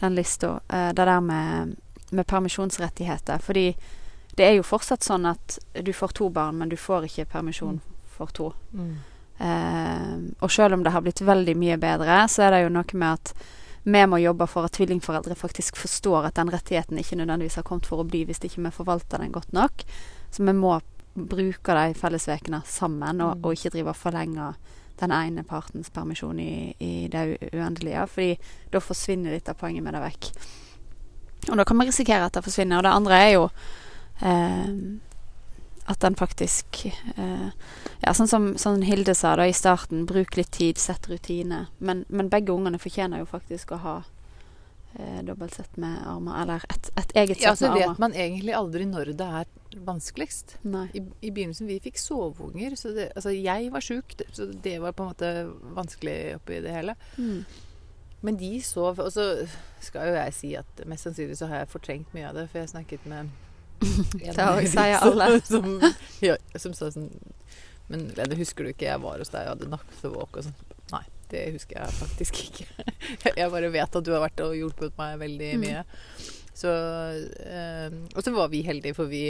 den lista, eh, det der med, med permisjonsrettigheter. Fordi det er jo fortsatt sånn at du får to barn, men du får ikke permisjon for to. Mm. Eh, og selv om det har blitt veldig mye bedre, så er det jo noe med at vi må jobbe for at tvillingforeldre faktisk forstår at den rettigheten ikke nødvendigvis har kommet for å bli hvis ikke vi forvalter den godt nok. Så vi må bruke de fellesvekene sammen, og, Mm. og ikke drive og forlenge den ene partens permisjon i, i det uendelige. Fordi da forsvinner litt av poenget med det vekk. Og da kan vi risikere at det forsvinner. Og det andre er jo at den faktisk eh, Ja, sånn som sånn Hilde sa da i starten, bruk litt tid, sett rutine. Men, men begge ungene fortjener jo faktisk å ha eh, dobbelt sett med armer, eller et, et eget Ja, sett så vet man egentlig aldri når det er vanskeligst. Nei. I, I begynnelsen vi fikk soveunger, så det, altså jeg var sjuk, så det var på en måte vanskelig oppi det hele. Mm. Men de sov, og så skal jo jeg si at mest sannsynlig så har jeg fortrengt mye av det, for jeg snakket med Det sier alle. Som, ja, som sa sånn Men Lene, husker du ikke jeg var hos deg og hadde nattevåk og sånn? Nei, det husker jeg faktisk ikke. Jeg bare vet at du har vært og hjulpet meg veldig Mm. mye. Så, øh, og så var vi heldige, for vi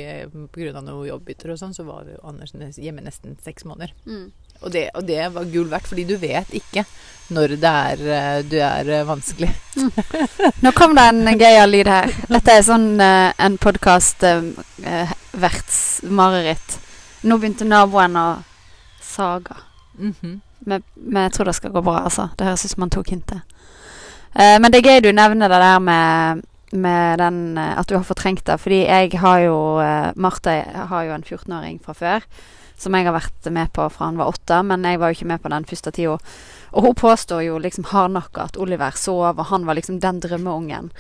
pga. noen jobbbytter og sånn, så var jo Anders hjemme nesten seks måneder. Mm. Og det, og det var gull verdt, fordi du vet ikke når det er, eh, du er vanskelig. vanskelig. Nå kom det en gøyal lyd her. Dette er sånn uh, en podkast uh, verts mareritt. Nå begynte naboen å saga. Mm -hmm. Men, men jeg tror det skal gå bra, altså. Det høres ut som han tok hintet. Uh, men det er gøy du nevner det der med, med den eh, at du har fortrengt det. Fordi jeg har jo Marte har jo en 14-åring fra før. Som jeg har vært med på fra han var åtte, men jeg var jo ikke med på den første tida. Og hun påstår jo liksom hardnakka at Oliver sov, og han var liksom den drømmeungen.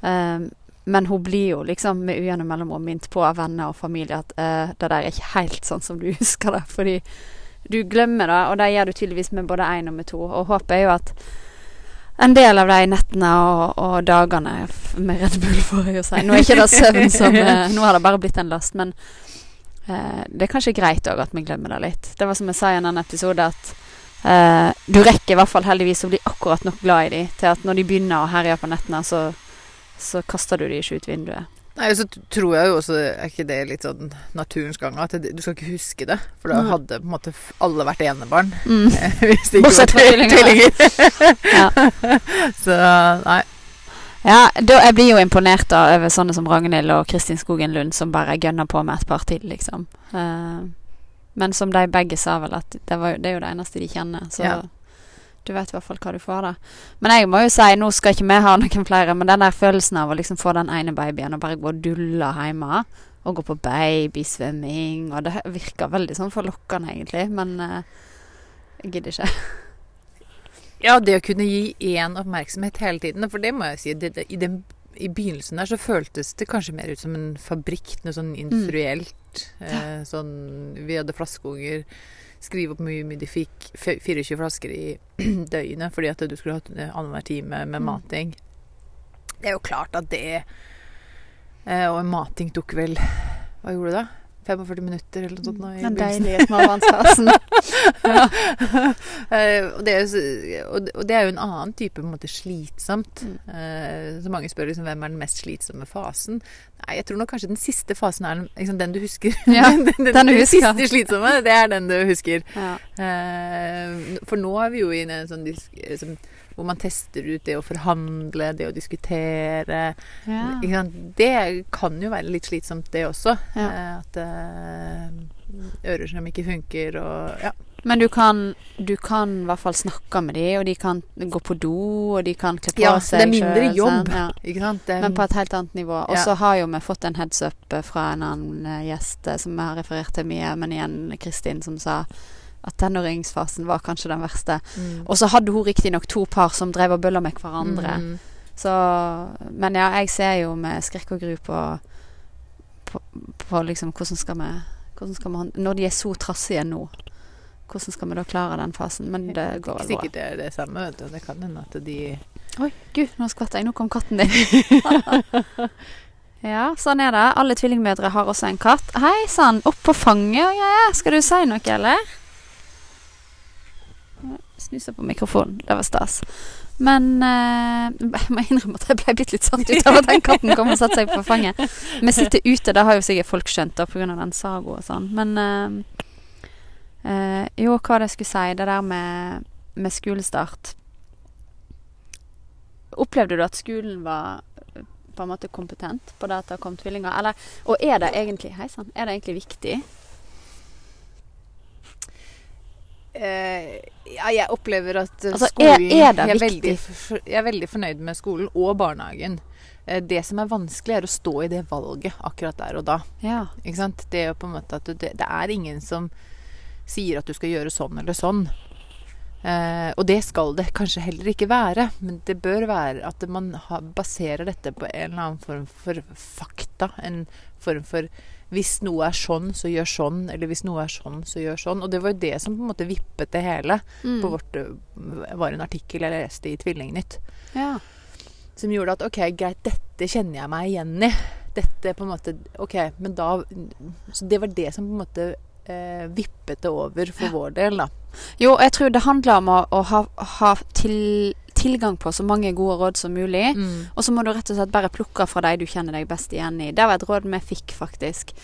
Eh, men hun blir jo liksom med ujevne mellomrom minnet på av venner og familie at uh, det der er ikke helt sånn som du husker det. Fordi du glemmer det, og det gjør du tydeligvis med både én og med to. Og håpet er jo at en del av de nettene og, og dagene med Red Bull, får jeg jo si Nå er ikke det søvn som eh, Nå har det bare blitt en last, men eh, det er kanskje greit òg at vi glemmer det litt. Det var som jeg sa i en annen episode, at eh, du rekker i hvert fall heldigvis å bli akkurat nok glad i de til at når de begynner å herje på nettene, så, så kaster du de ikke ut vinduet. Nei, så tror jeg jo også, er ikke det litt sånn naturens gang, at du skal ikke huske det. For da hadde på en måte alle vært enebarn. Mm. Hvis det ikke Bortsett fra tvillinger. Ja. Så nei. Ja, da, jeg blir jo imponert da over sånne som Ragnhild og Kristin Skogen Lund, som bare gønner på med et par til, liksom. Uh, men som de begge sa vel, at det, var, det er jo det eneste de kjenner. Så Ja. du vet i hvert fall hva du får, da. Men jeg må jo si, nå skal ikke vi ha noen flere, men den der følelsen av å liksom få den ene babyen og bare gå og dulle hjemme, og gå på babysvømming, og det virker veldig sånn forlokkende, egentlig, men uh, jeg gidder ikke. Ja, det å kunne gi én oppmerksomhet hele tiden. For det må jeg si, det, det, i, den, i begynnelsen der så føltes det kanskje mer ut som en fabrikk, noe sånn industrielt. Eh, sånn Vi hadde flaskeunger. Skrive opp hvor mye de fikk. 24 flasker i døgnet fordi at du skulle hatt annenhver time med Mm. mating. Det er jo klart at det eh, Og mating tok vel Hva gjorde det da? 45 minutter eller noe sånt? nå i Den deilige småbarnsfasen. Eh, og, det jo og, det- er jo en annen type på en måte slitsomt. Mm. Eh, så mange spør liksom hvem er den mest slitsomme fasen. Nei, jeg tror nok kanskje den siste fasen er den, liksom, den du husker. Ja, den, den, den du husker. siste slitsomme, det er den du husker. ja. Eh, for nå er vi jo i en sånn disk, som, hvor man tester ut det å forhandle, det å diskutere. Ja. Det kan jo være litt slitsomt, det også. Ja. Eh, at uh, ører som ikke funker og Ja. Men du kan, du kan i hvert fall snakke med dem, og de kan gå på do, og de kan kle på Ja, seg det er mindre jobb. sånn. Ja. Ikke sant? Det, Men på et helt annet nivå. Og så har jo vi fått en heads up fra en annen eh, gjest som vi har referert til mye, men igjen Kristin, som sa at tenåringsfasen var kanskje den verste. mm. Og så hadde hun riktignok to par som drev og bølla med hverandre. Mm. Så Men ja, jeg ser jo med skrekk og gru på, på, på liksom hvordan skal vi hvordan skal vi Når de er så trassige nå, hvordan skal vi da klare den fasen? Men det går vel bra. Sikkert det er det samme. Vet du. Det kan hende at de Oi, gud, nå skvatt jeg. Nå kom katten din. ja, sånn er det. Alle tvillingmødre har også en katt. Hei sann, opp på fanget og greier. Skal du si noe, eller? Snuser på mikrofonen. Det var stas. Men eh, jeg må innrømme at jeg ble bitte litt satt ut av at den katten kom og satte seg på fanget. Vi sitter ute, det har jo sikkert folk skjønt da, pga. den saga og sånn. Men eh, eh, jo, hva det skulle si? Det der med, med skolestart. Opplevde du at skolen var eh, på en måte kompetent på det at det kom tvillinger? Eller, og er det egentlig Hei er det egentlig viktig? Eh, ja, jeg opplever at eh, Altså, er- skolen er det jeg, er veldig, jeg er veldig fornøyd med skolen og barnehagen. Uh, det som er vanskelig, er å stå i det valget akkurat der og da. Ja. Det er jo på en du, det, det er ingen som sier at du skal gjøre sånn eller sånn. Uh, og det skal det kanskje heller ikke være, men det bør være at man baserer dette på en eller annen form for fakta. En form for hvis noe er sånn, så gjør sånn. Eller hvis noe er sånn, så gjør sånn. Og det var jo det som på en måte vippet det hele. Mm. På vårt, eh, var en artikkel jeg leste i Tvillingnytt. ja. Som gjorde at ok, greit, dette kjenner jeg meg igjen i. Dette på en måte Ok, men da Så det var det som på en måte eh, vippet det over for vår del, da. Jo, jeg tror det handler om å, å ha, ha til, tilgang på så mange gode råd som mulig. Mm. Og så må du rett og slett bare plukke fra de du kjenner deg best igjen i. Det var et råd vi fikk, faktisk.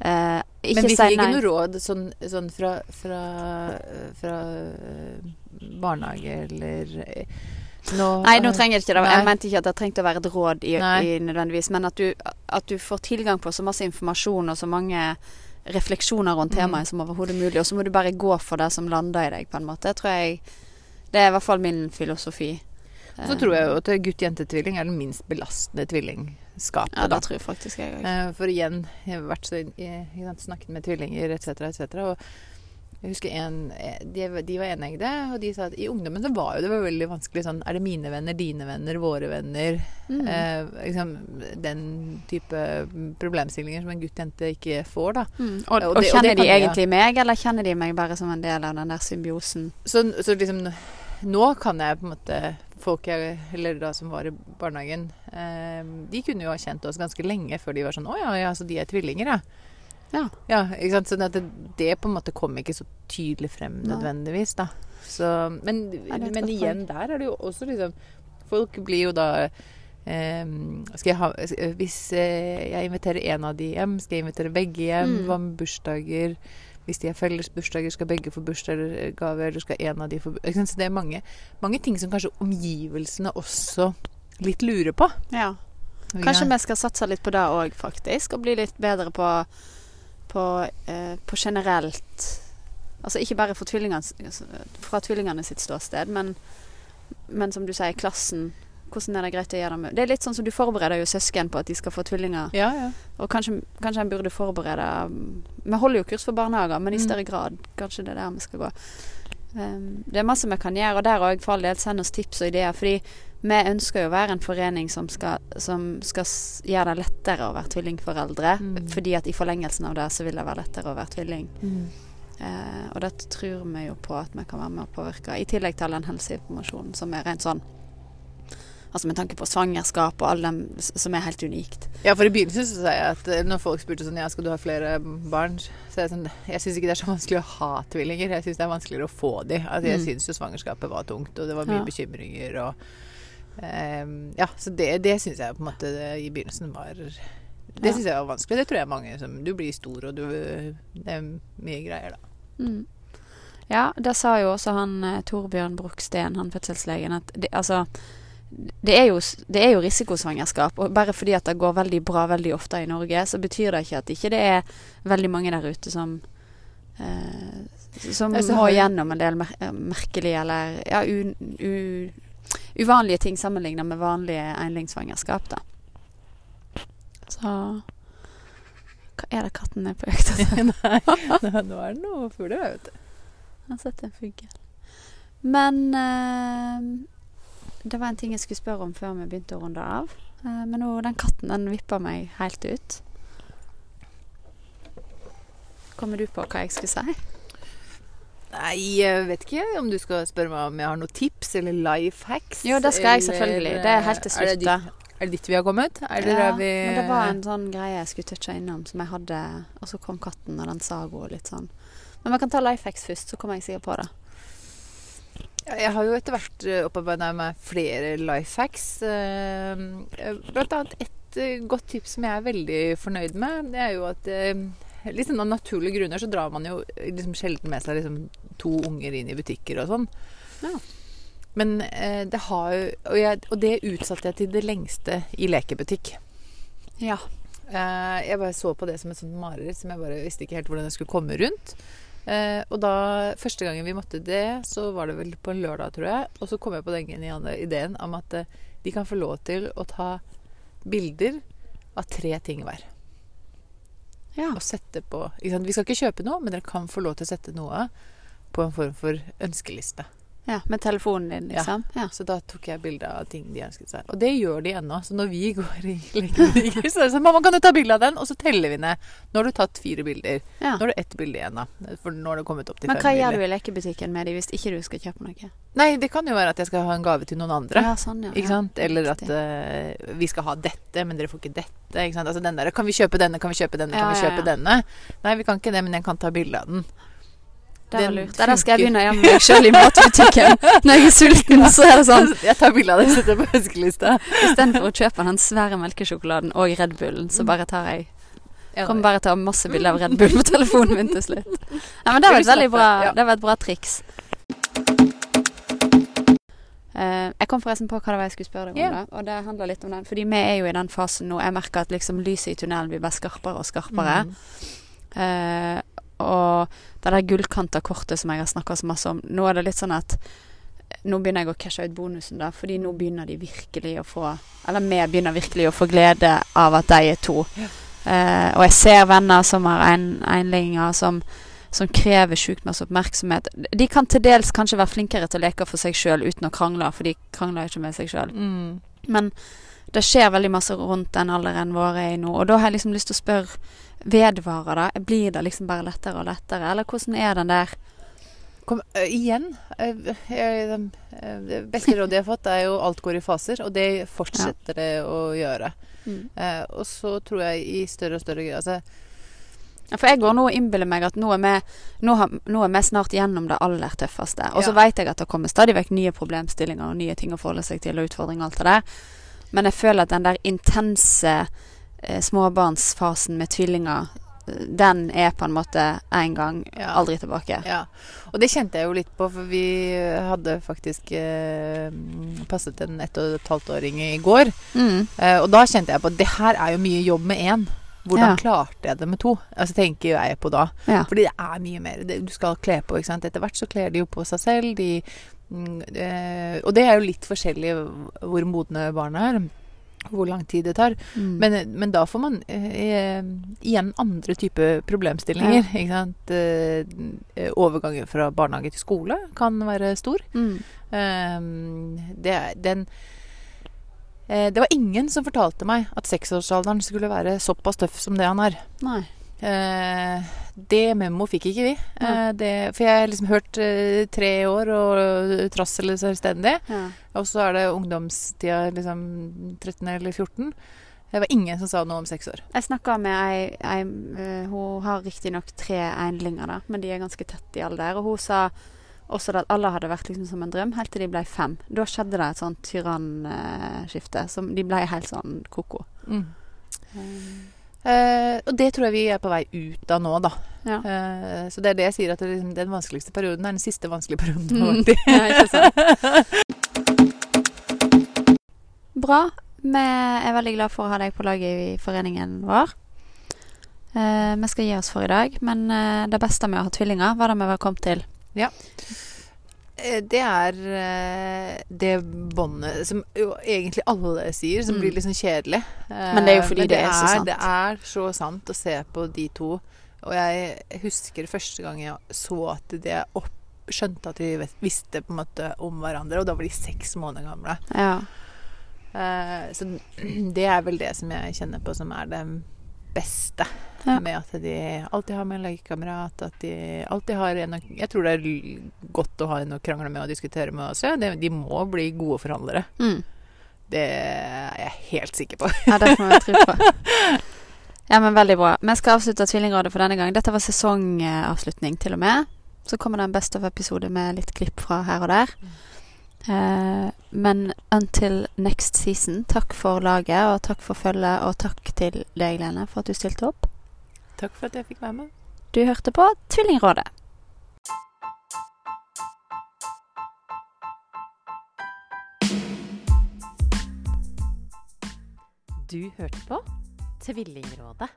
Eh, Men vi fikk ikke noe råd sånn, sånn fra, fra, fra eh, barnehage eller eh, nå, Nei, nå trenger jeg ikke det. Nei. Jeg mente ikke at det trengte å være et råd i, i nødvendigvis, men at du, at du får tilgang på så masse informasjon og så mange refleksjoner rundt Mm. temaet som overhodet mulig, og så må du bare gå for det som lander i deg, på en måte. Det tror jeg Det er i hvert fall min filosofi. Så tror jeg jo at gutt-jente-tvilling er den minst belastende tvillingskapet. Ja, da. det tror jeg faktisk jeg òg. Eh, For igjen, jeg har vært så i- snakket med tvillinger etc., etc. Og jeg husker en, eh, de, de var eneggede, og de sa at i ungdommen så var jo det var veldig vanskelig sånn Er det mine venner, dine venner, våre venner? Mm. Eh, liksom, den type problemstillinger som en gutt-jente ikke får, da. Mm. Og, og og, det- og kjenner de egentlig meg, eller kjenner de meg bare som en del av den der symbiosen? Så, så liksom nå kan jeg på en måte Folk jeg, eller da som var i barnehagen, eh, de kunne jo ha kjent oss ganske lenge før de var sånn Å ja, ja, så de er tvillinger, ja. Ja. Ja, ikke sant? Så at det, det på en måte kom ikke så tydelig frem nødvendigvis, da. Så, men men igjen, der er det jo også liksom Folk blir jo da eh, skal jeg ha, Hvis eh, jeg inviterer en av de hjem, skal jeg invitere begge hjem? Mm. Hva med bursdager? Hvis de har felles bursdager, skal begge få bursdagsgave, eller skal en av de få Så det er mange, mange ting som kanskje omgivelsene også litt lurer på. Ja. Kanskje vi skal satse litt på det òg, faktisk. Og bli litt bedre på, på, eh, på generelt Altså ikke bare tvillingene, fra tvillingene sitt ståsted, men, men som du sier, klassen. Hvordan er det greit å gjøre det med Det er litt sånn som du forbereder jo søsken på at de skal få tvillinger. Ja, ja. Og kanskje, kanskje en burde forberede Vi holder jo kurs for barnehager, men i Mm. større grad. Kanskje det er der vi skal gå. Um, det er masse vi kan gjøre, og der òg for all del send oss tips og ideer. Fordi vi ønsker jo å være en forening som skal, som skal gjøre det lettere å være tvillingforeldre. Mm. Fordi at i forlengelsen av det så vil det være lettere å være tvilling. Mm. Uh, og dette tror vi jo på at vi kan være med å påvirke. I tillegg til all den helseinformasjonen som er rent sånn Altså med tanke på svangerskap og alle dem som er helt unikt. Ja, for i begynnelsen så sa jeg at eh, når folk spurte sånn Ja, skal du ha flere barn? Så er jeg sånn Jeg syns ikke det er så vanskelig å ha tvillinger. Jeg syns det er vanskeligere å få de. Altså, jeg Mm. syns jo svangerskapet var tungt, og det var mye Ja. bekymringer og um, Ja, så det, det syns jeg på en måte det, i begynnelsen var Det syns jeg var vanskelig. Det tror jeg mange som Du blir stor, og du Det er mye greier, da. Mm. Ja, det sa jo også han eh, Torbjørn Bruksten, han fødselslegen, at det, altså det er, jo, det er jo risikosvangerskap, og bare fordi at det går veldig bra veldig ofte i Norge, så betyr det ikke at ikke det er veldig mange der ute som eh, som Altså, må gjennom en del mer eh, merkelige eller ja, u, u, uvanlige ting sammenlignet med vanlige enlingssvangerskap, da. Så Hva er det katten er på jakt etter? Nei, nå- er det noe fugler, vet du. Han setter sett en fugl. Men eh, det var en ting jeg skulle spørre om før vi begynte å runde av. Eh, men nå, den katten den vippa meg helt ut. Kommer du på hva jeg skulle si? Nei, jeg vet ikke om du skal spørre meg om jeg har noen tips eller life hacks. Jo, det skal jeg selvfølgelig. Det er helt til Er det slutt, er det dit vi har kommet? Er det Ja, vi men det var en sånn greie jeg skulle touche innom, som jeg hadde Og så kom katten, og den sa god litt sånn. Men vi kan ta life hacks først, så kommer jeg sikkert på det. Jeg har jo etter hvert uh, opparbeida meg flere life hacks. eh, blant annet et eh, godt tips som jeg er veldig fornøyd med, det er jo at eh, liksom av naturlige grunner så drar man jo liksom sjelden med seg liksom to unger inn i butikker og sånn. Ja. Men eh, det har jo og, jeg, og det utsatte jeg til det lengste i lekebutikk. Ja. Eh, jeg bare så på det som et sånt mareritt som jeg bare visste ikke helt hvordan jeg skulle komme rundt. Eh, og da, første gangen vi måtte det, så var det vel på en lørdag, tror jeg. Og så kom jeg på den geniale ideen om at eh, de kan få lov til å ta bilder av tre ting hver. ja. Og sette på ikke sant? Vi skal ikke kjøpe noe, men dere kan få lov til å sette noe på en form for ønskeliste. Ja, Med telefonen din, liksom? Ja. Så da tok jeg bilde av ting de ønsket seg. Og det gjør de ennå. Så når vi går i lekebutikker, så er det sånn Mamma, kan du ta bilde av den? Og så teller vi ned. Nå har du tatt fire bilder. ja. Nå har du ett bilde igjen, da. For nå har det kommet opp til Men fem hva gjør du i lekebutikken med dem hvis ikke du skal kjøpe noe? Nei, det kan jo være at jeg skal ha en gave til noen andre. Ja, sånn, ja. Ikke sant? Eller at eh, vi skal ha dette, men dere får ikke dette. Ikke sant? Altså den der Kan vi kjøpe denne, kan vi kjøpe denne, kan Ja, vi ja, kjøpe ja. denne? Nei, vi kan ikke det, men jeg kan ta bilde av den. Det var Den der skal jeg begynne å gjøre meg sjøl i matbutikken. Når jeg er sulten, så er det sånn. Jeg tar bilde av det og setter på ønskelista. Istedenfor å kjøpe den svære melkesjokoladen og Red Bullen, så bare tar jeg Kommer bare til å ha masse bilder av Red Bull på telefonen min til slutt. Ja, men det var et veldig bra, det var et bra triks. Uh, jeg kom forresten på hva det var jeg skulle spørre deg om. Yeah. da, Og det handler litt om den. Fordi vi er jo i den fasen nå. Jeg merker at liksom lyset i tunnelen blir bare skarpere og skarpere. Mm. Eh, og det der gullkanta kortet som jeg har snakka så masse om, nå er det litt sånn at nå begynner jeg å cashe ut bonusen, da, fordi nå begynner de virkelig å få Eller vi begynner virkelig å få glede av at de er to. Ja. Uh, og jeg ser venner som har en, enlinger som, som krever sjukt masse oppmerksomhet. De kan til dels kanskje være flinkere til å leke for seg sjøl uten å krangle, for de krangler ikke med seg sjøl. Mm. Men det skjer veldig masse rundt den alderen vår er i nå. Og da har jeg liksom lyst til å spørre Vedvarer det? Blir det liksom bare lettere og lettere? Eller hvordan er den der Kom, uh, igjen Uh, Det beste rådet jeg har fått, er jo alt går i faser, og det fortsetter det å gjøre. Eh, og så tror jeg i større og større grad altså, For jeg går nå og innbiller meg at nå er, vi, nå, har, nå er vi snart gjennom det aller tøffeste. Og så Ja. vet jeg at det kommer stadig vekk nye problemstillinger og nye ting å forholde seg til, og utfordringer og alt det der. Men jeg føler at den der intense småbarnsfasen med tvillinger, eh, den er på en måte en gang, Ja. aldri tilbake. Ja, og det kjente jeg jo litt på, for vi hadde faktisk eh, passet en ett og et halvt åring i går. Mm. Eh, og da kjente jeg på at det her er jo mye jobb med én. Hvordan Ja. klarte jeg det med to? Altså tenker jeg på da. Ja. Fordi det er mye mer det, du skal kle på. ikke sant? Etter hvert så kler de jo på seg selv. De, mm, eh, og det er jo litt forskjellig hvor modne barna er. Hvor lang tid det tar. Mm. Men, men da får man eh, igjen andre typer problemstillinger. Ikke sant? Eh, overgangen fra barnehage til skole kan være stor. mm. Eh, det, den, det var ingen som fortalte meg at seksårsalderen skulle være såpass tøff som det han er. Nei. Eh, det memo fikk ikke vi. Eh, det, for jeg har liksom hørt eh, tre år og trass eller selvstendig. Ja. Og så er det ungdomstida liksom 13 eller 14. Det var ingen som sa noe om seks år. Jeg snakka med ei, ei Hun har riktignok tre einlinger, da, men de er ganske tett i alder. Og hun sa også at alle hadde vært liksom som en drøm, helt til de ble fem. Da skjedde det et sånt tyrannskifte. som De ble helt sånn ko-ko. Eh, og det tror jeg vi er på vei ut av nå, da. Ja. Eh, så det er det jeg sier, at det, liksom, den vanskeligste perioden er den siste vanskelige perioden. du har vært i. Bra. Vi er veldig glad for å ha deg på laget i foreningen vår. Eh, vi skal gi oss for i dag, men eh, det beste med å ha tvillinger var det vi var kommet til. Eh, Det er eh, det båndet som jo egentlig alle sier, som Mm. blir litt sånn kjedelig. Eh, Men det er jo fordi det, det er så sant. Det er så sant å se på de to. Og jeg husker første gang jeg så at det opp, skjønte at de visste på en måte om hverandre, og da var de seks måneder gamle. Ja. Eh, så det er vel det som jeg kjenner på som er det beste. Ja. Med at de alltid har med en lekekamerat. At de alltid har en å Jeg tror det er godt å ha en å krangle med og diskutere med også. De, de må bli gode forhandlere. Mm. Det er jeg helt sikker på. Ja, det får vi tro på. Ja, men veldig bra. Vi skal avslutte Tvillingrådet for denne gang. Dette var sesongavslutning, til og med. Så kommer det en Best of-episode med litt klipp fra her og der. Uh, men until next season, takk for laget, og takk for følget, og takk til deg, Lene, for at du stilte opp. Takk for at jeg fikk være med. Du hørte på Tvillingrådet. Du hørte på Tvillingrådet.